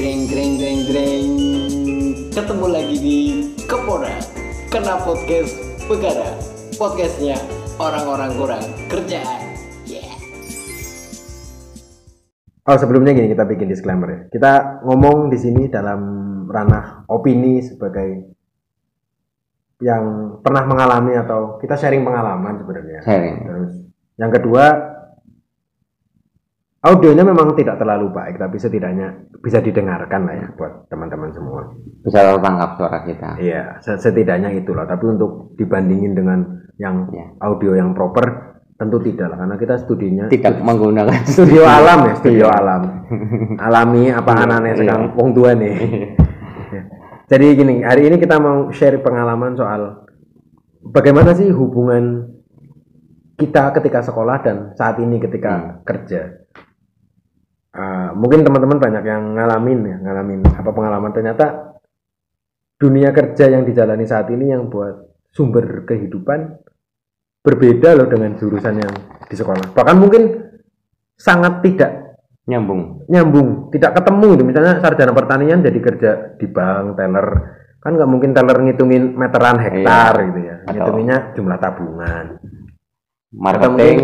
Greng greng greng greng Ketemu lagi di Kepora Kena podcast Begara Podcastnya orang-orang kurang kerjaan Yeah Oh sebelumnya gini kita bikin disclaimer ya. Kita ngomong di sini dalam ranah opini sebagai yang pernah mengalami atau kita sharing pengalaman sebenarnya. Sharing. Terus yang kedua audionya memang tidak terlalu baik tapi setidaknya bisa didengarkan lah ya buat teman-teman semua. Bisa tertangkap suara kita. Iya, se- setidaknya itulah. Tapi untuk dibandingin dengan yang Ya. audio yang proper tentu tidak lah karena kita studinya Tidak menggunakan studio alam ya studio Iya. alam alami apa Iya, anaknya iya. sekarang wong tua nih jadi gini hari ini kita mau share pengalaman soal bagaimana sih hubungan kita ketika sekolah dan saat ini ketika Hmm. kerja Ah, mungkin teman-teman banyak yang ngalamin ya ngalamin apa pengalaman. Ternyata dunia kerja yang dijalani saat ini yang buat sumber kehidupan berbeda loh dengan jurusan yang di sekolah. Bahkan mungkin sangat tidak nyambung. nyambung tidak ketemu gitu. Misalnya sarjana pertanian jadi kerja di bank teller. Kan nggak mungkin teller ngitungin meteran hektar Iya. gitu ya. Atau- ngitunginnya jumlah tabungan Marketing.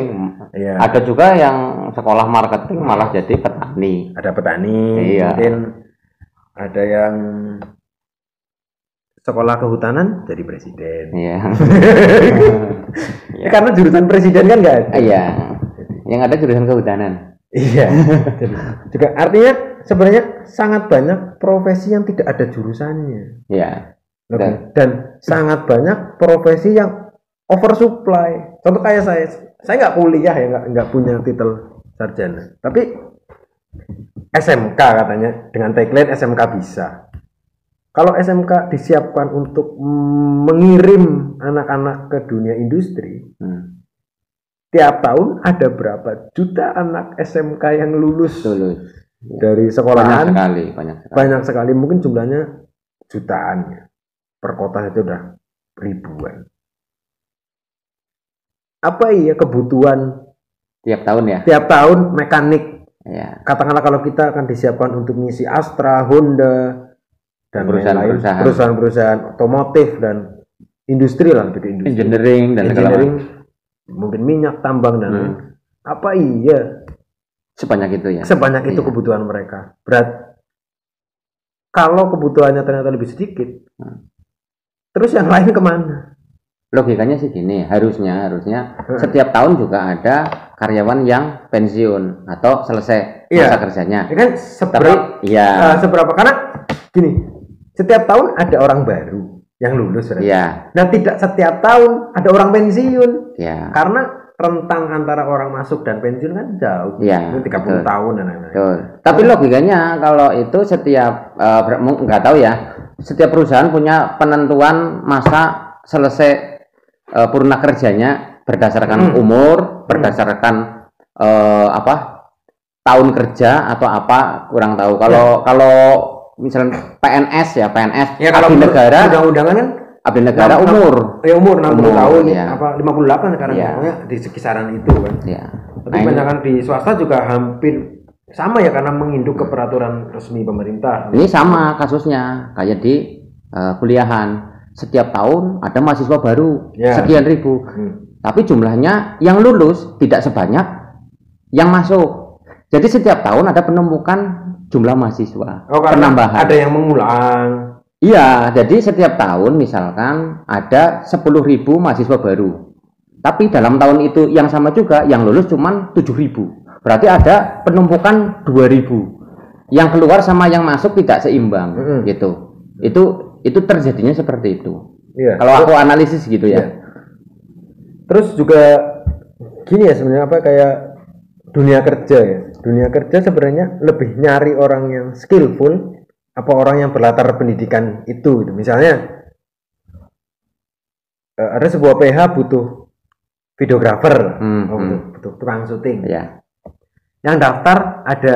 Iya. Ada juga yang sekolah marketing malah jadi petani. ada petani Iya. mungkin ada yang sekolah kehutanan jadi presiden Iya. Ya, karena jurusan presiden kan nggak Iya. Yang ada jurusan kehutanan. Iya. Juga artinya sebenarnya sangat banyak profesi yang tidak ada jurusannya. Iya. Lebih- Dan sangat banyak profesi yang oversupply. Contoh kayak saya, saya nggak kuliah ya, nggak nggak punya titel sarjana. Tapi SMK katanya dengan tagline SMK bisa. Kalau SMK disiapkan untuk mengirim anak-anak ke dunia industri, Hmm. tiap tahun ada berapa juta anak SMK yang lulus Lulus. dari Banyak sekolahan sekali, banyak sekali. banyak sekali mungkin jumlahnya jutaan ya per kota itu udah ribuan apa iya kebutuhan Tiap tahun ya. tiap tahun mekanik Iya. katakanlah kalau kita akan disiapkan untuk mengisi Astra, Honda dan Perusahaan-perusahaan. perusahaan-perusahaan otomotif dan industri lah ke industri Engineering dan engineering mungkin minyak tambang dan Hmm. apa iya Sebanyak itu ya. sebanyak itu Iya. kebutuhan mereka. Berat kalau kebutuhannya ternyata lebih sedikit, Hmm. terus yang lain ke mana? Logikanya sih gini, harusnya harusnya Hmm. setiap tahun juga ada karyawan yang pensiun atau selesai Iya. masa kerjanya. Ya kan seberapa, iya, eh, seberapa karena gini, setiap tahun ada orang baru yang lulus. berarti. iya, Nah tidak setiap tahun ada orang pensiun iya. karena rentang antara orang masuk dan pensiun kan jauh. Iya, Mungkin 30 betul. tahun dan lain-lain. Betul. Tapi logikanya kalau itu setiap mu- nggak tahu ya, setiap perusahaan punya penentuan masa selesai eh, purna kerjanya berdasarkan Hmm. umur, berdasarkan eh, apa tahun kerja atau apa kurang tahu. Kalau kalau misalnya PNS ya PNS Ya kalau abdi negara, undang-undangan kan abdi negara Enam- umur. ya umur 60 Umur, tahun iya. apa 58 sekarang pokoknya di sekisaran itu kan. Ya. Tapi Nah, kebanyakan di swasta juga hampir sama ya karena menginduk ke peraturan resmi pemerintah. Ini sama kasusnya kayak di eh, kuliahan. Setiap tahun ada mahasiswa baru Ya. sekian ribu. Hmm. Tapi jumlahnya yang lulus tidak sebanyak yang masuk. Jadi setiap tahun ada penumpukan jumlah mahasiswa. Oh, penambahan. ada yang mengulang. Iya, jadi setiap tahun misalkan ada 10.000 mahasiswa baru. Tapi dalam tahun itu yang sama juga yang lulus cuma 7.000. Berarti ada penumpukan 2.000. Yang keluar sama yang masuk tidak seimbang Mm-mm. gitu. Itu itu terjadinya seperti itu. Iya. Kalau aku analisis gitu Iya. ya. Terus juga gini ya sebenarnya apa kayak dunia kerja ya. Dunia kerja sebenarnya lebih nyari orang yang skillful apa orang yang berlatar pendidikan itu gitu. Misalnya eh, ada sebuah PH butuh videografer, Hmm, oh, hmm. butuh, butuh tukang syuting. Ya. Yang daftar ada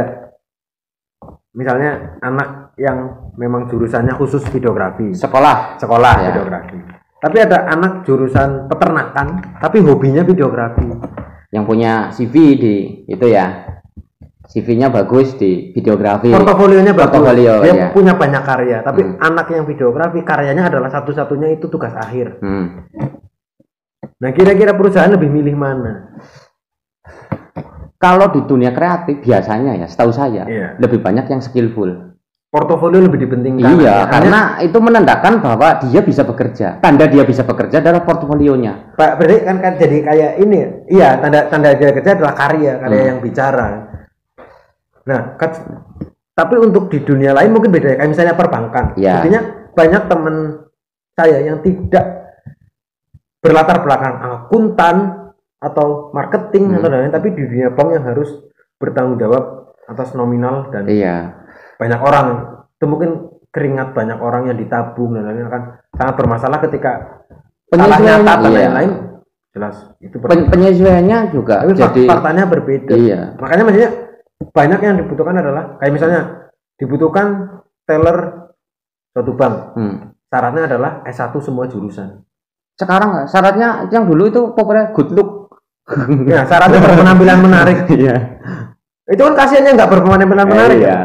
misalnya anak yang memang jurusannya khusus videografi, Sekolah. sekolah Ya. videografi. Tapi ada anak jurusan peternakan, tapi hobinya videografi. yang punya CV di itu ya CV-nya bagus di videografi. portofolionya bagus Portofolio, dia ya. punya banyak karya tapi Hmm. anak yang videografi karyanya adalah satu-satunya itu tugas akhir Hmm. nah kira-kira perusahaan lebih milih mana Kalau di dunia kreatif biasanya ya, setahu saya Iya. lebih banyak yang skillful. portofolio lebih dipentingkan iya, Hanya- karena itu menandakan bahwa dia bisa bekerja. Tanda dia bisa bekerja adalah portofolionya. Pak, berarti kan, kan jadi kayak ini ya? Iya, tanda tanda dia kerja adalah karya, karya Hmm. yang bicara. Nah, kan- tapi untuk di dunia lain mungkin beda ya. Kayak misalnya perbankan. Iya. Artinya banyak teman saya yang tidak berlatar belakang akuntan atau marketing Hmm. atau lain-lain, tapi di dunia bank yang harus bertanggung jawab atas nominal dan Iya. banyak orang itu mungkin keringat banyak orang yang ditabung dan lain-lain akan sangat bermasalah ketika salah nyata dan iya. lain-lain jelas itu Pen- penyesuaiannya juga tapi jadi faktanya berbeda iya. makanya maksudnya banyak yang dibutuhkan adalah kayak misalnya dibutuhkan teller suatu bank Hmm. syaratnya adalah S1 semua jurusan Sekarang syaratnya yang dulu itu pokoknya good look. Ya syaratnya berpenampilan menarik Iya. itu kan kasihannya nggak berpenampilan menarik Iya. ya.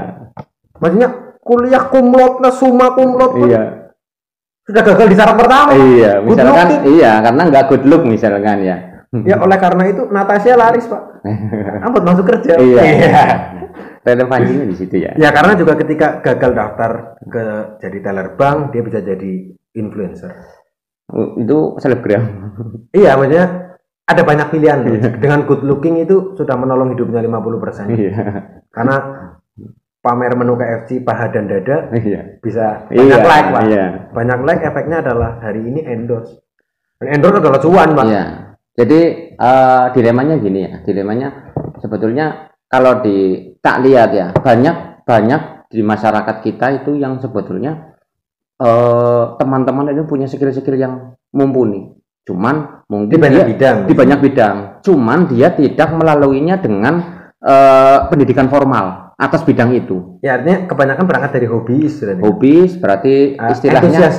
maksudnya kuliah kumlot nah summa kumlot Iya. sudah gagal di syarat pertama Iya, misalkan iya karena nggak good look misalkan ya. Ya oleh karena itu Natasha laris pak. Ampun masuk kerja. Iya. Relevansinya di situ ya. Ya karena juga ketika gagal daftar ke jadi teller bank dia bisa jadi influencer. Oh, Itu selebgram. Iya maksudnya ada banyak pilihan loh. Dengan good looking itu sudah menolong hidupnya 50% Iya. karena pamer menu KFC paha dan dada Iya. bisa Iya, banyak like pak. Iya. Banyak like efeknya adalah hari ini endorse. Dan endorse adalah cuan pak. Iya. Jadi eh, dilemanya gini ya, dilemanya sebetulnya kalau di tak lihat ya banyak banyak di masyarakat kita itu yang sebetulnya eh, teman-teman itu punya skill-skill yang mumpuni. Cuman mungkin Di banyak dia- bidang. di banyak bidang. Cuman dia tidak melaluinya dengan eh, pendidikan formal atas bidang itu. Ya artinya kebanyakan berangkat dari hobi istilahnya. Hobi berarti Ah, istilahnya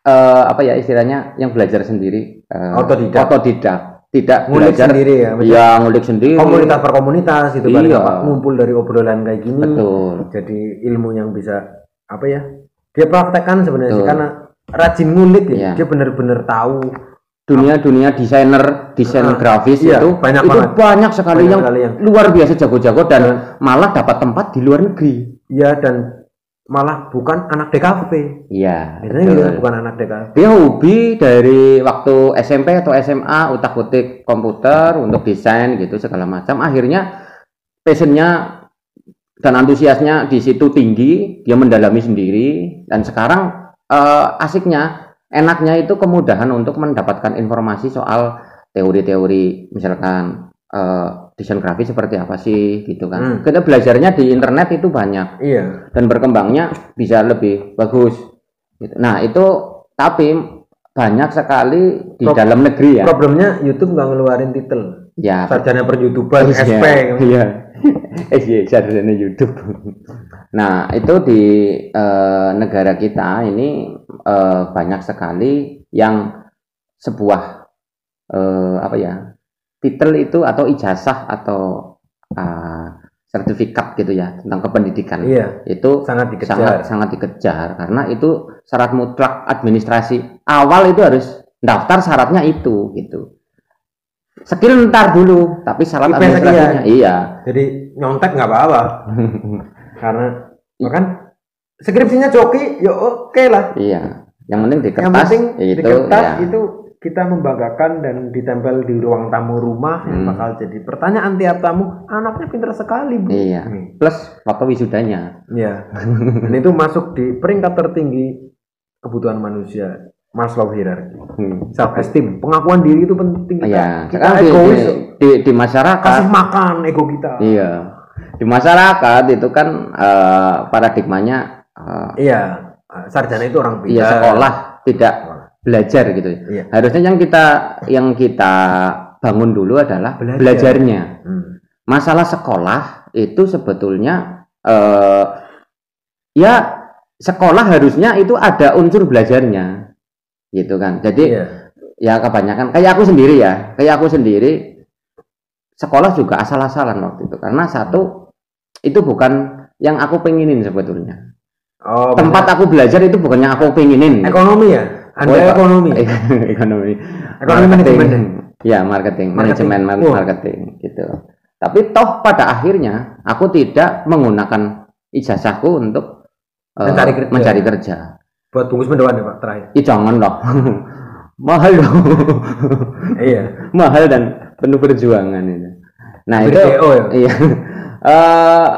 eh, apa ya istilahnya yang belajar sendiri eh, Otodidak. otodidak. tidak Ngulik belajar sendiri ya. maksudnya iya ngulik sendiri komunitas per komunitas itu kan Iya. Pak, ngumpul dari obrolan kayak gini betul jadi ilmu yang bisa apa ya dia praktekkan sebenarnya sih, Betul. karena rajin ngulik ya Iya. dia bener-bener tahu dunia dunia desainer desain Ah, grafis iya, itu banyak itu banget. banyak sekali Banyak yang yang- luar biasa jago-jago dan Dan- malah dapat tempat di luar negeri. Ya dan malah bukan anak DKV iya biasanya gitu bukan anak DKV dia hobi dari waktu SMP atau SMA utak-utik komputer untuk desain gitu segala macam. Akhirnya passionnya dan antusiasnya di situ tinggi dia mendalami sendiri. Dan sekarang eh, asiknya enaknya itu kemudahan untuk mendapatkan informasi soal teori-teori misalkan eh, desain grafis seperti apa sih gitu kan Hmm. kita belajarnya di internet itu banyak iya dan berkembangnya bisa lebih bagus. Gitu. Nah itu tapi banyak sekali di Pro- dalam negeri ya. problemnya YouTube nggak ngeluarin titel Ya. sarjana per youtuber Iya, SP Iya. Eh iya, sarjana YouTube. Nah itu di eh, negara kita ini eh, banyak sekali yang sebuah eh, apa ya titel itu atau ijazah atau ah, sertifikat gitu ya tentang kependidikan. Iya. Itu sangat dikejar. sangat sangat dikejar karena itu syarat mutlak administrasi awal itu harus daftar syaratnya itu gitu skill ntar dulu tapi syarat IP administrasinya iya jadi nyontek nggak apa-apa karena bahkan skripsinya joki ya oke lah iya yang penting di yang kertas penting itu di kertas ya. itu kita membanggakan dan ditempel di ruang tamu rumah yang Hmm. bakal jadi pertanyaan tiap tamu anaknya pintar sekali bu iya Hmm. plus foto wisudanya Iya. dan itu masuk di peringkat tertinggi kebutuhan manusia Maslow hierarki Hmm. self esteem pengakuan diri itu penting kita, iya kita sekarang di, egois di, di, di masyarakat kasih makan ego kita iya di masyarakat itu kan eh, paradigmanya eh, iya sarjana itu orang pintar Iya sekolah tidak belajar gitu. Iya. Harusnya yang kita yang kita bangun dulu adalah Belajar. belajarnya. Hmm. Masalah sekolah itu sebetulnya eh, ya sekolah harusnya itu ada unsur belajarnya, gitu kan. Jadi iya ya kebanyakan kayak aku sendiri ya, kayak aku sendiri sekolah juga asal-asalan waktu itu karena satu itu bukan yang aku pengenin sebetulnya. Oh, Tempat aku belajar itu bukan yang aku pengenin. ekonomi ya? Anda Oh, ekonomi. ekonomi. Ekonomi manajemen ya? Ya, marketing, Marketing. manajemen Wah. marketing gitu. Tapi toh pada akhirnya aku tidak menggunakan ijazahku untuk eh, Mencari kerja. mencari kerja. Buat bungkus mendoan ya Pak terakhir. Ih, jangan loh. Mahal dong. iya. Mahal dan penuh perjuangan itu. Nah, itu DO ya? Iya. Eh,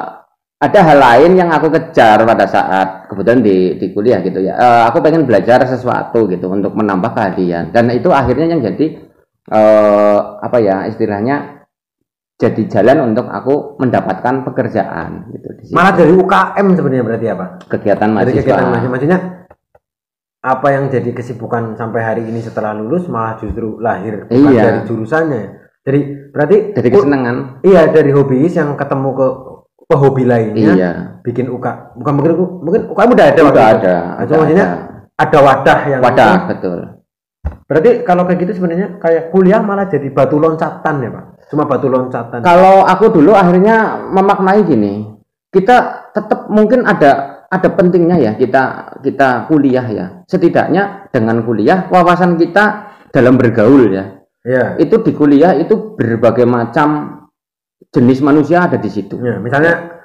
ada hal lain yang aku kejar pada saat kebetulan di di kuliah gitu ya. Eh, aku pengen belajar sesuatu gitu untuk menambah keahlian dan itu akhirnya yang jadi eh apa ya istilahnya jadi jalan untuk aku mendapatkan pekerjaan gitu di. Malah dari UKM sebenarnya berarti apa? kegiatan Dari mahasiswa. kegiatan mahasiswa. Maksudnya apa yang jadi kesibukan sampai hari ini setelah lulus malah justru lahir bukan Iya. dari jurusannya. Jadi berarti Dari kesenangan. iya dari hobis yang ketemu ke pehobi lainnya Iya. bikin UK bukan mungkin mungkin UKM udah ada Udah itu. ada. Nah, maksudnya ada. ada wadah yang Wadah, betul. berarti kalau kayak gitu sebenarnya kayak kuliah malah jadi batu loncatan ya pak cuma batu loncatan Kalau aku dulu akhirnya memaknai gini, kita tetap mungkin ada ada pentingnya ya kita kita kuliah ya. Setidaknya dengan kuliah wawasan kita dalam bergaul ya. ya Itu di kuliah itu berbagai macam jenis manusia ada di situ. Ya, misalnya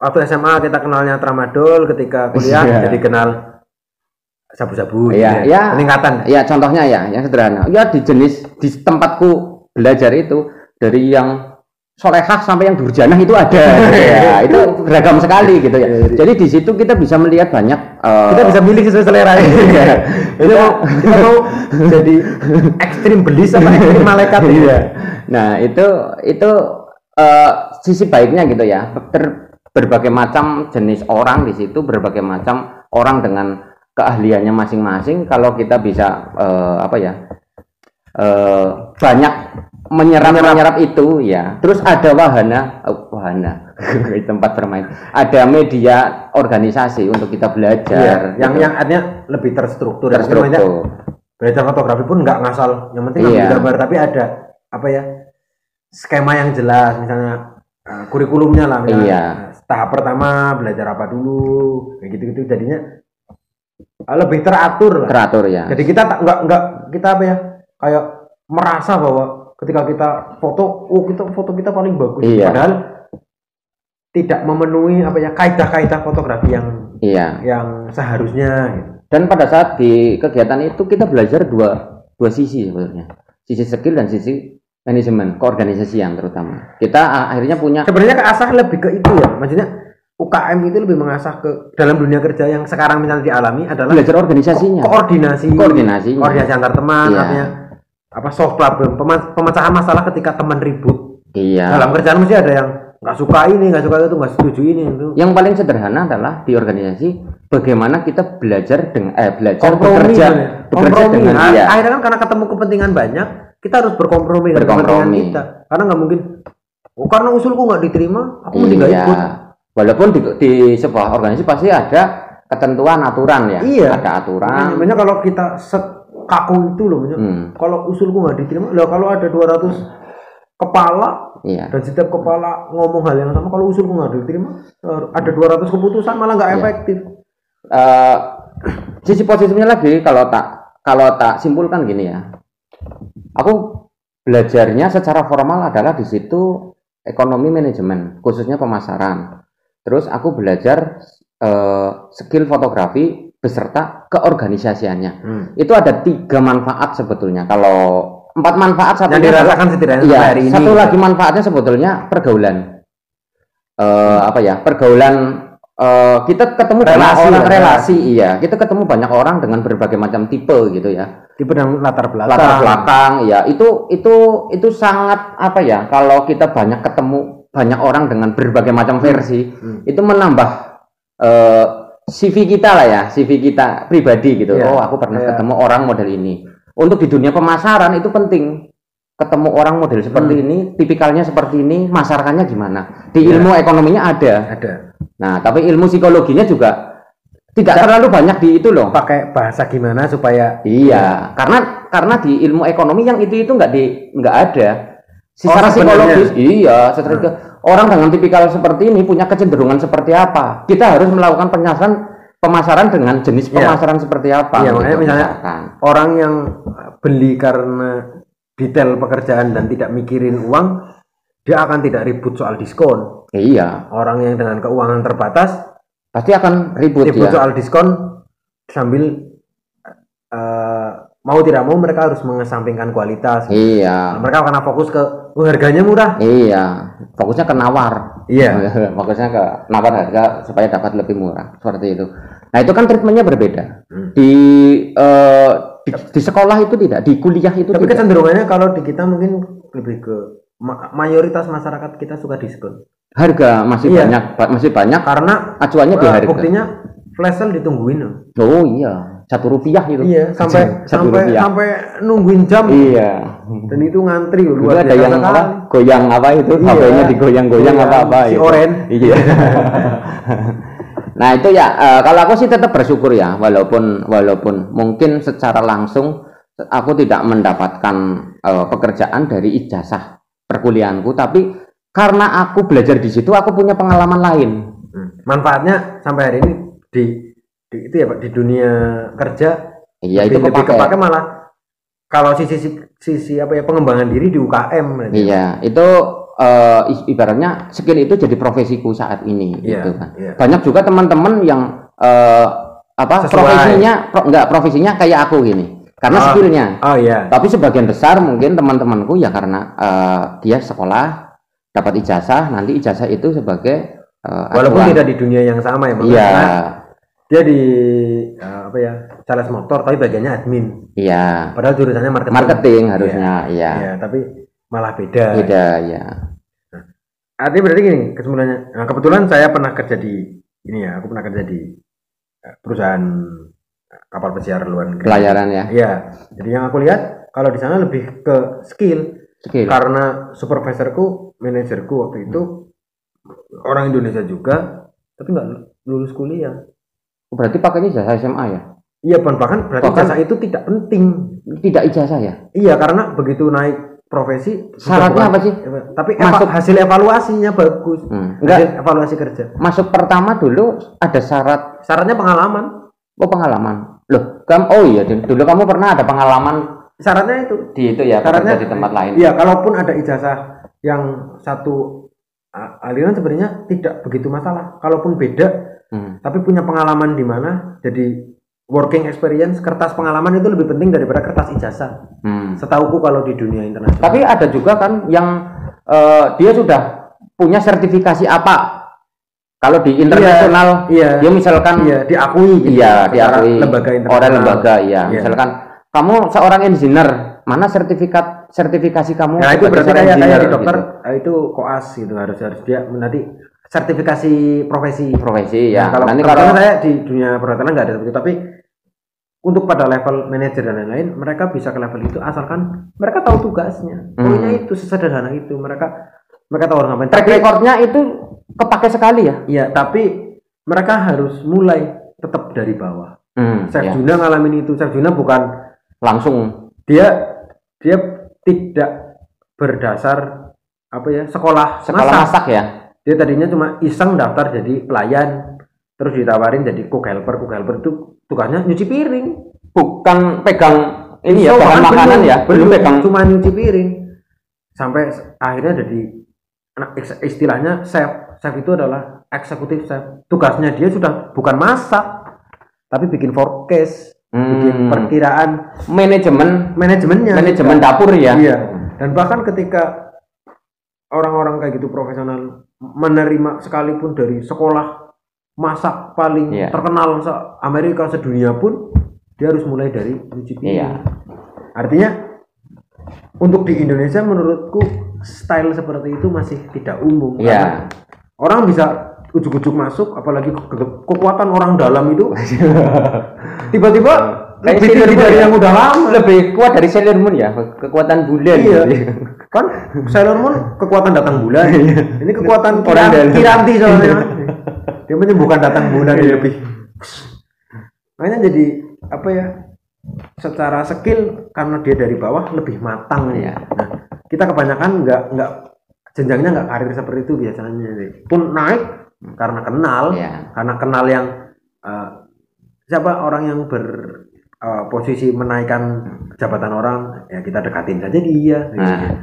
waktu SMA kita kenalnya tramadol, ketika kuliah Iya. jadi kenal sabu-sabu. Gitu iya. Peningkatan. Ya contohnya ya yang sederhana. Ya di jenis di tempatku belajar itu dari yang solehah sampai yang durjanah itu ada. ya, itu beragam sekali gitu ya. Jadi di situ kita bisa melihat banyak eh, Kita bisa milih sesuai selera. Iya. Itu kita mau jadi ekstrim belis apa ekstrim malaikat. Iya. Nah, itu itu eh, sisi baiknya gitu ya. Ter- berbagai macam jenis orang di situ, berbagai macam orang dengan keahliannya masing-masing. Kalau kita bisa eh, apa ya? Eh, banyak menyerap menyerap itu ya. Terus ada wahana oh, wahana tempat bermain. Ada media organisasi untuk kita belajar. Iya, yang gitu. yang artinya lebih terstruktur. ya. Terstruktur. Belajar fotografi pun nggak ngasal. Yang penting Iya. gambar, tapi ada apa ya? Skema yang jelas, misalnya eh, kurikulumnya lah. Misalnya, Iya. Tahap pertama belajar apa dulu, kayak gitu-gitu. Jadinya lebih teratur lah. teratur ya. Jadi kita nggak nggak kita apa ya? Kayak merasa bahwa ketika kita foto, oh kita foto kita paling bagus. Iya. Padahal tidak memenuhi apa ya kaidah-kaidah fotografi yang Iya. yang seharusnya gitu. Dan pada saat di kegiatan itu kita belajar dua dua sisi sebetulnya. Sisi skill dan sisi manajemen, keorganisasian terutama. Kita akhirnya punya Sebenarnya keasah lebih ke itu ya. Maksudnya UKM itu lebih mengasah ke dalam dunia kerja yang sekarang misalnya dialami adalah belajar organisasinya. ko- koordinasi, Koordinasinya. koordinasi antar teman, Iya. artinya apa solve problem, pemecahan masalah ketika teman ribut. Iya. Dalam kerjaan mesti ada yang nggak suka ini, nggak suka itu, nggak setuju ini itu. Yang paling sederhana adalah di organisasi bagaimana kita belajar dengan eh belajar Kompromi, bekerja kan ya? bekerja kompromi. dengan Nah, iya. Akhirnya kan karena ketemu kepentingan banyak, kita harus berkompromi dengan Berkompromi. kepentingan kita. Karena nggak mungkin, oh, karena usulku nggak diterima, aku Iya. ikut. Walaupun di, di sebuah organisasi pasti ada ketentuan aturan ya. Iya. Ada aturan. Makanya kalau kita set kaku itu loh, Hmm, kalau usulku nggak diterima, lah kalau ada 200 kepala iya. dan setiap kepala ngomong hal yang sama, kalau usulku nggak diterima, eh, ada 200 keputusan malah nggak Iya. efektif. eh sisi positifnya lagi kalau tak kalau tak simpulkan gini ya aku belajarnya secara formal adalah di situ ekonomi manajemen khususnya pemasaran terus aku belajar eh, skill fotografi beserta keorganisasiannya Hmm. itu ada tiga manfaat sebetulnya kalau empat manfaat satu Yang dirasakan setidaknya Iya, hari ini. satu lagi manfaatnya sebetulnya pergaulan. Eh apa ya? Pergaulan eh, kita ketemu banyak Relasi orang ya, relasi, iya. Kita ketemu banyak orang dengan berbagai macam tipe gitu ya. Tipe dan latar belakang. Latar belakang, ya. Itu itu itu sangat apa ya? Kalau kita banyak ketemu banyak orang dengan berbagai macam versi, Hmm. itu menambah eh, CV kita lah ya, CV kita pribadi gitu. Iya. Oh, aku pernah Iya. ketemu orang model ini. Untuk di dunia pemasaran itu penting. Ketemu orang model seperti Hmm. ini, tipikalnya seperti ini, masarkannya gimana? Di Iya. ilmu ekonominya ada. Ada. Nah, tapi ilmu psikologinya juga tidak terlalu banyak di itu loh. Pakai bahasa gimana supaya Iya, karena karena di ilmu ekonomi yang itu itu nggak di nggak ada. Secara Oh, psikologis, iya, secara itu, orang dengan tipikal seperti ini punya kecenderungan seperti apa. Kita harus melakukan penyelesaian pemasaran dengan jenis Iya. pemasaran seperti apa. Iya, makanya gitu, misalnya misalkan. orang yang beli karena detail pekerjaan dan tidak mikirin uang, dia akan tidak ribut soal diskon. Iya, Orang yang dengan keuangan terbatas pasti akan ribut, ribut ya. soal diskon sambil eh, mau tidak mau mereka harus mengesampingkan kualitas. Iya, Mereka akan fokus ke oh, harganya murah. iya. Fokusnya ke nawar. Iya. Fokusnya ke nawar harga supaya dapat lebih murah seperti itu. Nah itu kan treatmentnya berbeda. Hmm. Di, eh, di di sekolah itu tidak, di kuliah itu Tapi tidak. kecenderungannya kalau di kita mungkin lebih ke ma- mayoritas masyarakat kita suka diskon. Harga masih Iya. banyak, ba- masih banyak. Karena Acuannya di eh, harga. buktinya flash sale ditungguin. loh. Oh iya, satu rupiah itu. Iya, sampai Satu sampai rupiah. sampai nungguin jam. Iya. Dan itu ngantri loh, luar ada yang apa? Goyang apa itu? Iya. HP-nya digoyang-goyang Goyang, apa-apa si itu. oren. Iya. nah, itu ya eh, kalau aku sih tetap bersyukur ya walaupun walaupun mungkin secara langsung aku tidak mendapatkan eh, pekerjaan dari ijazah perkuliahanku tapi karena aku belajar di situ aku punya pengalaman lain. Hmm. Manfaatnya sampai hari ini di, di itu ya Pak di dunia kerja Iya, lebih, itu lebih kepake. kepake malah kalau sisi sisi, apa ya pengembangan diri di UKM. Iya, itu is- ibaratnya skill itu jadi profesiku saat ini Iya, gitu kan. iya. Banyak juga teman-teman yang eh, apa Sesuai. profesinya pro, enggak profesinya kayak aku gini. Karena Ah. skillnya. Oh iya. Tapi sebagian besar mungkin teman-temanku ya karena eh, dia sekolah dapat ijazah, nanti ijazah itu sebagai eh, Walaupun acuan. tidak di dunia yang sama ya. Iya, dia di eh, apa ya sales motor tapi bagiannya admin. iya. Padahal jurusannya marketing. Marketing harusnya, iya. Iya, tapi malah beda. Beda, ya. Artinya berarti gini kesimpulannya. Nah, kebetulan saya pernah kerja di ini ya, aku pernah kerja di eh, perusahaan eh, kapal pesiar luar negeri. Pelayaran ya, Iya. Jadi yang aku lihat kalau di sana lebih ke skill skill. karena supervisorku, manajerku waktu itu orang Indonesia juga, tapi nggak lulus kuliah. Berarti pakainya ijazah SMA ya? Iya, bahkan bahkan berarti Bahkan- jasa itu tidak penting. Tidak ijazah ya? Iya, karena begitu naik profesi Syaratnya bukan- apa sih? Tapi eva- Masuk- hasil evaluasinya bagus. Hmm. Hasil Enggak, evaluasi kerja. masuk pertama dulu ada syarat Syaratnya pengalaman. oh pengalaman. Loh, kamu oh iya dulu kamu pernah ada pengalaman Syaratnya itu. di itu ya Syaratnya di tempat lain. Iya, kalaupun ada ijazah yang satu aliran sebenarnya tidak begitu masalah. Kalaupun beda, Hmm. tapi punya pengalaman di mana, jadi working experience, kertas pengalaman itu lebih penting daripada kertas ijazah. Hmm. Setauku kalau di dunia internasional. Tapi ada juga kan yang eh, dia sudah punya sertifikasi apa? Kalau di internasional, iya, dia misalkan iya, diakui gitu. iya diakui lembaga internasional. oleh lembaga iya. Iya. Misalkan kamu seorang engineer, mana sertifikat sertifikasi kamu? Nah, itu berarti kayak kayak engineer di dokter gitu? eh, itu koas gitu harus harus dia nanti sertifikasi profesi. profesi ya. Nah, kalau Nanti kalau saya di dunia perhotelan nggak ada seperti itu, tapi untuk pada level manajer dan lain-lain, mereka bisa ke level itu asalkan mereka tahu tugasnya. Hmm. Poinnya itu sesederhana itu. Mereka mereka tahu orang ngapain. track recordnya itu kepake sekali ya. ya, tapi mereka harus mulai tetap dari bawah. Hmm, Chef ya. Juna ngalamin itu. Chef Juna bukan Langsung dia dia tidak berdasar apa ya sekolah sekolah masak. masak ya. Dia tadinya cuma iseng daftar jadi pelayan, terus ditawarin jadi cook helper. Cook helper itu tugasnya nyuci piring. Bukan pegang ini ya bahan makanan belum- ya, belum belum, pegang. cuma nyuci piring. Sampai akhirnya jadi anak is- istilahnya chef. Chef itu adalah eksekutif chef. Tugasnya dia sudah bukan masak, tapi bikin forecast, bikin Hmm. perkiraan Manajemen manajemennya. manajemen dapur ya. Iya. Dan bahkan ketika orang-orang kayak gitu profesional menerima sekalipun dari sekolah masak paling Iya. terkenal se Amerika sedunia pun dia harus mulai dari nyuci piring. Iya. Artinya untuk di Indonesia menurutku style seperti itu masih tidak umum. Iya. Karena Orang bisa ujuk-ujuk masuk apalagi ke- ke- kekuatan orang dalam itu tiba-tiba Kayak lebih tinggi dari ya? yang udah lama. Lebih kuat dari Sailor Moon ya, kekuatan bulan. Iya. gitu. kan Sailor Moon kekuatan datang bulan ini kekuatan Orang kiran, dalam. kiranti soalnya dia menyembuhkan datang bulan Iya. ini lebih makanya jadi apa ya secara skill karena dia dari bawah lebih matang Iya. nah kita kebanyakan nggak nggak jenjangnya nggak karir seperti itu biasanya. Pun naik karena kenal, Iya. karena kenal yang eh, siapa orang yang ber eh, posisi menaikkan jabatan orang ya kita dekatin saja dia. gitu. Nah.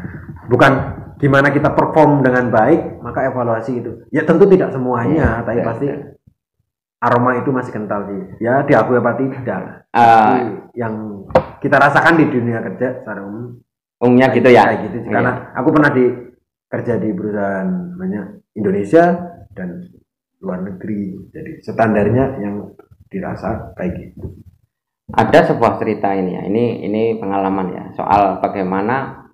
Bukan gimana kita perform dengan baik maka evaluasi itu. Ya tentu tidak semuanya, Iya, tapi iya, pasti iya. aroma itu masih kental sih. Ya diakui apa tidak. Tapi yang kita rasakan di dunia kerja secara umum umumnya gitu ya. gitu sih. Iya. karena aku pernah di kerja di perusahaan banyak Indonesia dan luar negeri jadi standarnya yang dirasa kayak gitu ada sebuah cerita ini ya ini ini pengalaman ya soal bagaimana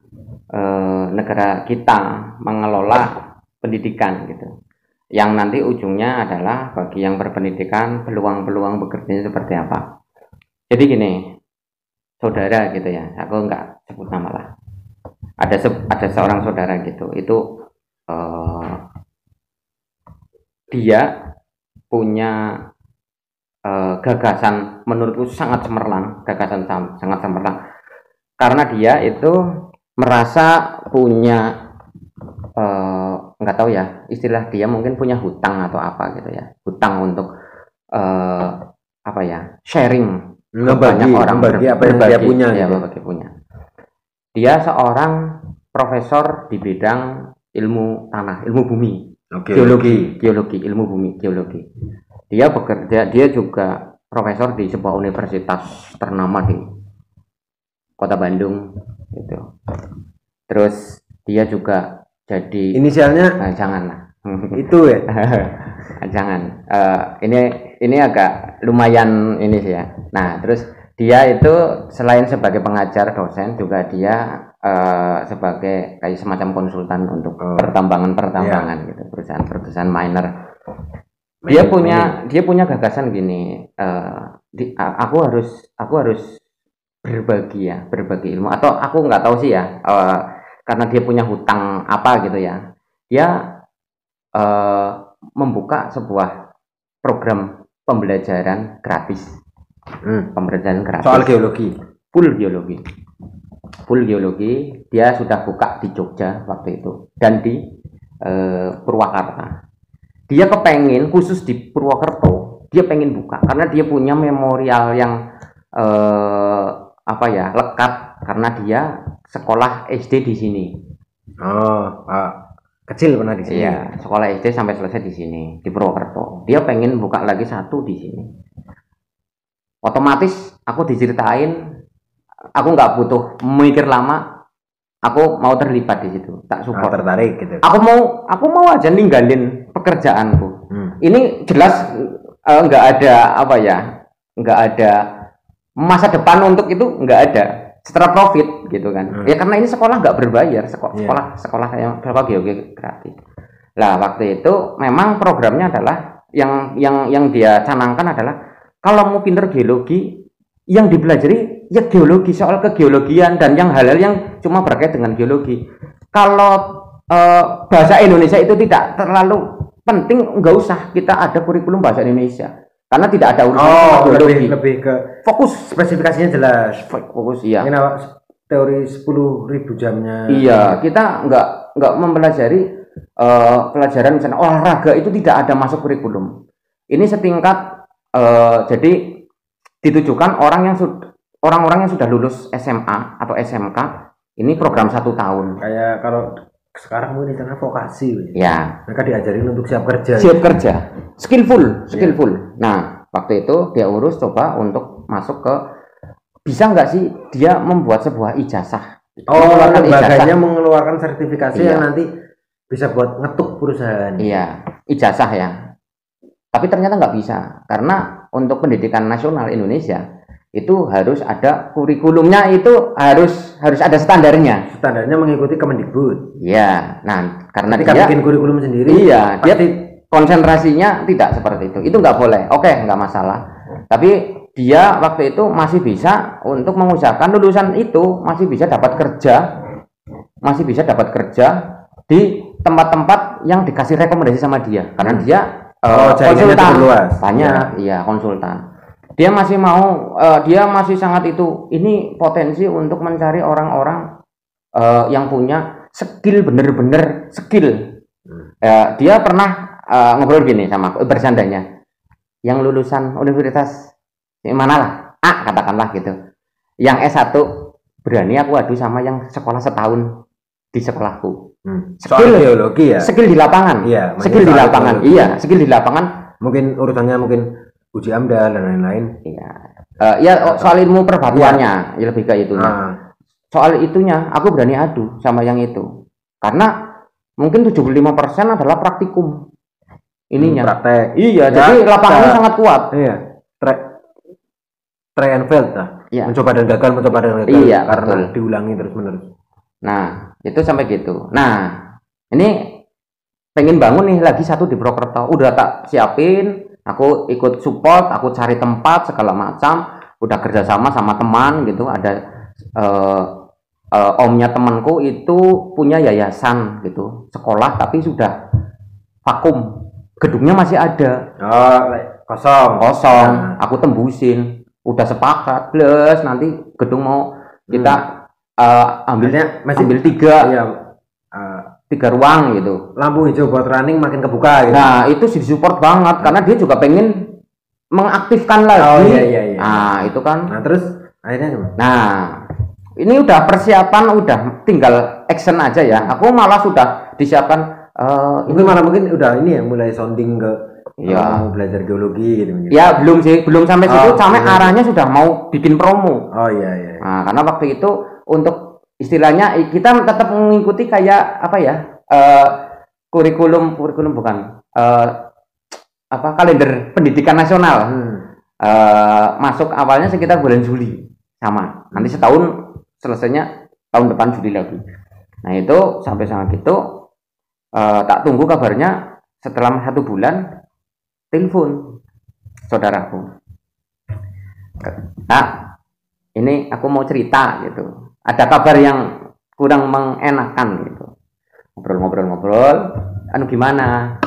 eh, negara kita mengelola pendidikan gitu. Yang nanti ujungnya adalah bagi yang berpendidikan peluang-peluang bekerjanya seperti apa. Jadi gini saudara gitu ya aku nggak sebut nama lah. Ada se- ada seorang saudara gitu itu eh, dia punya eh, gagasan menurutku sangat cemerlang gagasan sangat cemerlang. Karena dia itu merasa punya nggak tahu ya istilah dia mungkin punya hutang atau apa gitu ya. Hutang untuk eh, apa ya sharing. Ngebagi banyak orang ngebagi apa yang dia punya ya, gitu. berbagi punya. Dia seorang profesor di bidang ilmu tanah ilmu bumi. Oke, geologi, geologi, ilmu bumi, geologi. Dia bekerja, dia juga profesor di sebuah universitas ternama di Kota Bandung, gitu. Terus dia juga jadi, inisialnya nah, jangan lah, itu ya jangan. Eh, ini ini agak lumayan ini sih ya. Nah, terus dia itu selain sebagai pengajar dosen juga dia eh, sebagai kayak semacam konsultan untuk Oh. pertambangan-pertambangan gitu, perusahaan-perusahaan miner. Dia punya dia punya gagasan gini, eh, di- aku harus aku harus berbagi ya, berbagi ilmu. Atau aku nggak tahu sih ya, eh, karena dia punya hutang apa gitu ya. Dia eh, membuka sebuah program pembelajaran gratis, Hmm. pembelajaran gratis. Soal geologi. Full geologi. Full geologi. Dia sudah buka di Jogja waktu itu. Dan di eh, Purwakarta dia kepengen khusus di Purwokerto dia pengen buka karena dia punya memorial yang eh, apa ya lekat karena dia sekolah SD di sini oh ah, kecil pernah di sini Iya, sekolah SD sampai selesai di sini di Purwokerto. Dia pengen buka lagi satu di sini. Otomatis aku diceritain, aku nggak butuh mikir lama, aku mau terlibat di situ, tak Ah, support. tertarik gitu Aku mau, aku mau aja ninggalin pekerjaanku. Hmm. Ini jelas eh, nggak ada apa ya, nggak ada masa depan untuk itu nggak ada. Setelah profit gitu kan. Hmm. Ya karena ini sekolah nggak berbayar, seko- Iya. sekolah sekolah yang sekolah geologi gratis. Lah waktu itu memang programnya adalah yang yang yang dia canangkan adalah kalau mau pinter geologi yang dipelajari ya geologi soal kegeologian dan yang hal-hal yang cuma berkait dengan geologi. Kalau eh, bahasa Indonesia itu tidak terlalu penting, nggak usah kita ada kurikulum bahasa Indonesia karena tidak ada urusan oh geologi. lebih lebih ke Fokus, spesifikasinya jelas fokus iya. Mungkin apa teori 10.000 jamnya Iya, kita nggak nggak mempelajari eh, pelajaran misalnya olahraga itu tidak ada masuk kurikulum. Ini setingkat eh, jadi ditujukan orang yang sudah orang-orang yang sudah lulus SMA atau SMK ini program satu tahun. kayak kalau sekarang mungkin karena vokasi. Ya, mereka diajarin untuk siap kerja siap kerja, skillful, skillful. Nah, waktu itu dia urus coba untuk masuk ke bisa nggak sih dia membuat sebuah ijazah? oh Mengeluarkan lembaganya mengeluarkan sertifikasi Iya. yang nanti bisa buat ngetuk perusahaan Iya, ijazah ya. Tapi ternyata nggak bisa karena untuk pendidikan nasional Indonesia itu harus ada kurikulumnya itu harus harus ada standarnya. standarnya mengikuti Kemendikbud Iya. Nah, karena ketika dia bikin kurikulum sendiri iya dia pasti konsentrasinya tidak seperti itu. Itu nggak boleh. Oke, nggak masalah. Tapi dia waktu itu masih bisa untuk mengusahakan lulusan itu masih bisa dapat kerja, masih bisa dapat kerja di tempat-tempat yang dikasih rekomendasi sama dia karena dia eh, Oh, cukup luas. banyak, iya konsultan. Dia masih mau, eh, dia masih sangat itu. Ini potensi untuk mencari orang-orang eh, yang punya skill bener-bener skill Hmm. Ya, dia pernah eh, ngobrol gini sama aku bercandanya yang lulusan universitas mana lah A katakanlah gitu yang S1 berani aku adu sama yang sekolah setahun di sekolahku Hmm. Skill. Soal geologi ya. skill di lapangan Iya, skill di lapangan geologi. iya skill di lapangan Mungkin urusannya mungkin uji amdal dan lain-lain. iya Eh, ya oh, soal ilmu perbatuannya ya lebih ke itunya Ah, soal itunya aku berani adu sama yang itu karena mungkin 75% adalah praktikum ininya praktek. iya Ya, jadi lapangannya kita- sangat kuat Iya. Try, try and fail lah. Iya. Mencoba dan gagal, mencoba dan gagal. Iya, karena betul. diulangi terus menerus. nah itu sampai gitu nah ini pengen bangun nih lagi satu di Prokerto udah tak siapin aku ikut support aku cari tempat segala macam. Udah kerjasama sama teman gitu. Ada eh, eh, omnya temanku itu punya yayasan gitu. Sekolah tapi sudah vakum. Gedungnya masih ada. Oh, kosong. kosong. Nah. aku tembusin. Udah sepakat plus nanti gedung mau kita eh, ambil Artinya masih ambil tiga. Iya. Tiga ruang gitu lampu hijau buat running makin kebuka gitu. nah itu sih disupport banget karena dia juga pengen mengaktifkan lagi Oh, iya, iya, iya. nah itu kan Nah, terus akhirnya gimana? nah ini udah persiapan udah tinggal action aja ya aku malah sudah disiapkan eh, Mungkin malah mungkin udah ini ya mulai sounding ke Iya. kalau mau belajar geologi gitu. gitu. ya belum sih belum sampai situ Oh, sampai iya. arahnya sudah mau bikin promo Oh iya iya. Nah, karena waktu itu untuk istilahnya kita tetap mengikuti kayak apa ya? eh, kurikulum kurikulum bukan eh, apa kalender pendidikan nasional. Hmm. Eh, masuk awalnya sekitar bulan Juli sama. Nanti setahun selesainya tahun depan Juli lagi. Nah, itu sampai sama gitu eh, tak tunggu kabarnya setelah satu bulan telepon saudaraku. Nah, ini aku mau cerita gitu. Ada kabar yang kurang mengenakan gitu. Ngobrol-ngobrol-ngobrol, anu gimana?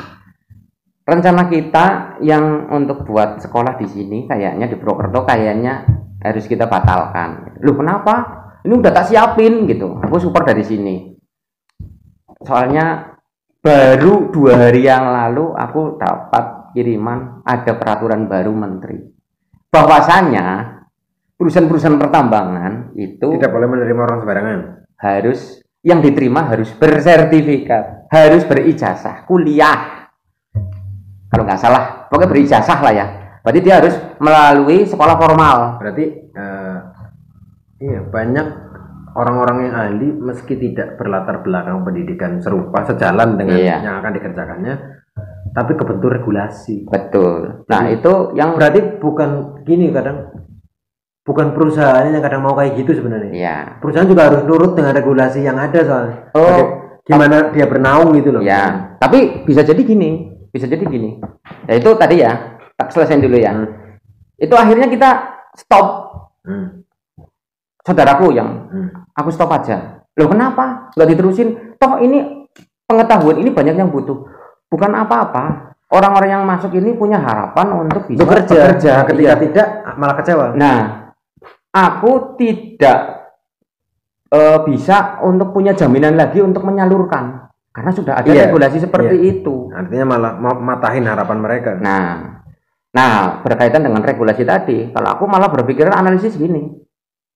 Rencana kita yang untuk buat sekolah di sini kayaknya di Purwokerto kayaknya harus kita batalkan. Lu kenapa? Ini udah tak siapin gitu. Aku support dari sini. Soalnya baru dua hari yang lalu aku dapat kiriman ada peraturan baru menteri bahwasanya perusahaan-perusahaan pertambangan itu Tidak boleh menerima orang sembarangan. harus yang diterima harus bersertifikat, harus berijazah, kuliah. Kalau nggak salah, pokoknya berijazah lah ya. Berarti dia harus melalui sekolah formal. Berarti eh, iya banyak orang-orang yang ahli meski tidak berlatar belakang pendidikan serupa sejalan dengan Iya. yang akan dikerjakannya, tapi kebentur regulasi. Betul. Nah, itu yang Berarti bukan gini kadang bukan perusahaan yang kadang mau kayak gitu sebenarnya. ya. Perusahaan juga harus nurut dengan regulasi yang ada soalnya. Oh. Gimana dia bernaung gitu loh. Ya, tapi bisa jadi gini, bisa jadi gini. Ya itu tadi ya, tak selesai dulu ya. Itu akhirnya kita stop Hmm. saudaraku yang Hmm. aku stop aja. Loh kenapa? Nggak diterusin? Toh ini pengetahuan ini banyak yang butuh. Bukan apa-apa. Orang-orang yang masuk ini punya harapan untuk bisa Bekerja. bekerja. Ketika Iya. tidak malah kecewa. Nah, aku tidak eh, bisa untuk punya jaminan lagi untuk menyalurkan. Karena sudah ada Iya, regulasi seperti itu. Artinya malah mau matahin harapan mereka. Nah, nah berkaitan dengan regulasi tadi, kalau aku malah berpikiran analisis gini,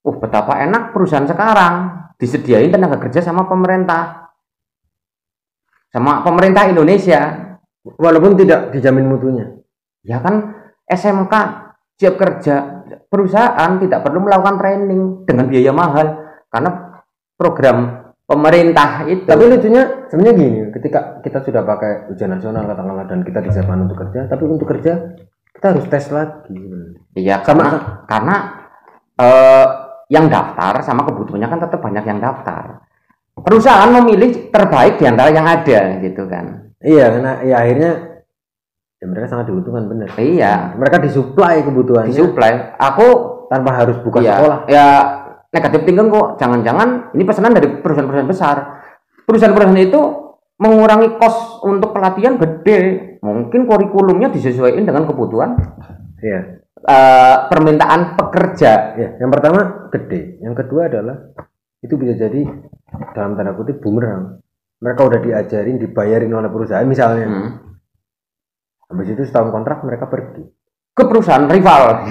uh betapa enak perusahaan sekarang disediain tenaga kerja sama pemerintah, sama pemerintah Indonesia, Walaupun tidak dijamin mutunya. ya kan SMK siap kerja, perusahaan tidak perlu melakukan training dengan biaya mahal karena program pemerintah itu. Tapi lucunya sebenarnya gini, ketika kita sudah pakai ujian nasional katakanlah dan kita disiapkan untuk kerja, tapi untuk kerja kita harus tes lagi. Iya, Sama- karena karena eh, yang daftar sama kebutuhannya kan tetap banyak yang daftar. Perusahaan memilih terbaik di antara yang ada gitu kan. Iya, karena ya akhirnya ya mereka sangat dibutuhkan benar. Iya, Mereka disuplai kebutuhannya disuplai. Aku tanpa harus buka ya, sekolah. ya negatif thinking kok. Jangan-jangan ini pesanan dari perusahaan-perusahaan besar. Perusahaan-perusahaan itu mengurangi kos untuk pelatihan gede. Mungkin kurikulumnya disesuaikan dengan kebutuhan Iya. eh, permintaan pekerja. Ya, yang pertama gede, yang kedua adalah itu bisa jadi dalam tanda kutip bumerang mereka udah diajarin dibayarin oleh perusahaan misalnya Hmm. Habis itu setahun kontrak mereka pergi ke perusahaan rival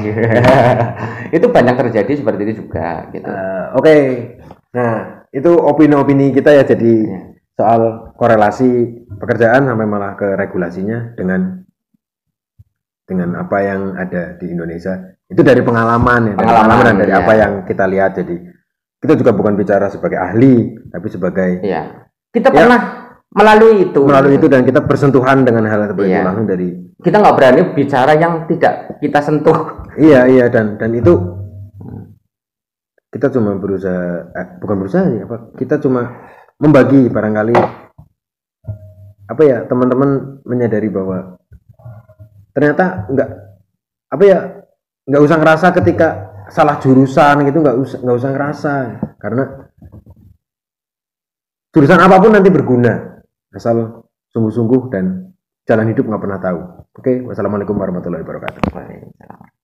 itu banyak terjadi seperti itu juga gitu Eh, oke nah itu opini-opini kita ya jadi Iya. soal korelasi pekerjaan sampai malah ke regulasinya dengan dengan apa yang ada di Indonesia itu dari pengalaman ya dari Pengalaman, pengalaman dan dari iya. apa yang kita lihat jadi kita juga bukan bicara sebagai ahli tapi sebagai Iya. Kita Ya. pernah melalui itu. melalui itu dan kita bersentuhan dengan hal seperti itu Iya. langsung dari Kita nggak berani bicara yang tidak kita sentuh. iya iya dan dan itu kita cuma berusaha eh, bukan berusaha ya apa kita cuma membagi barangkali apa ya teman-teman menyadari bahwa ternyata nggak apa ya nggak usah ngerasa ketika salah jurusan gitu nggak usah nggak usah ngerasa karena jurusan apa pun nanti berguna asal sungguh-sungguh dan jalan hidup nggak pernah tahu. Oke wassalamualaikum warahmatullahi wabarakatuh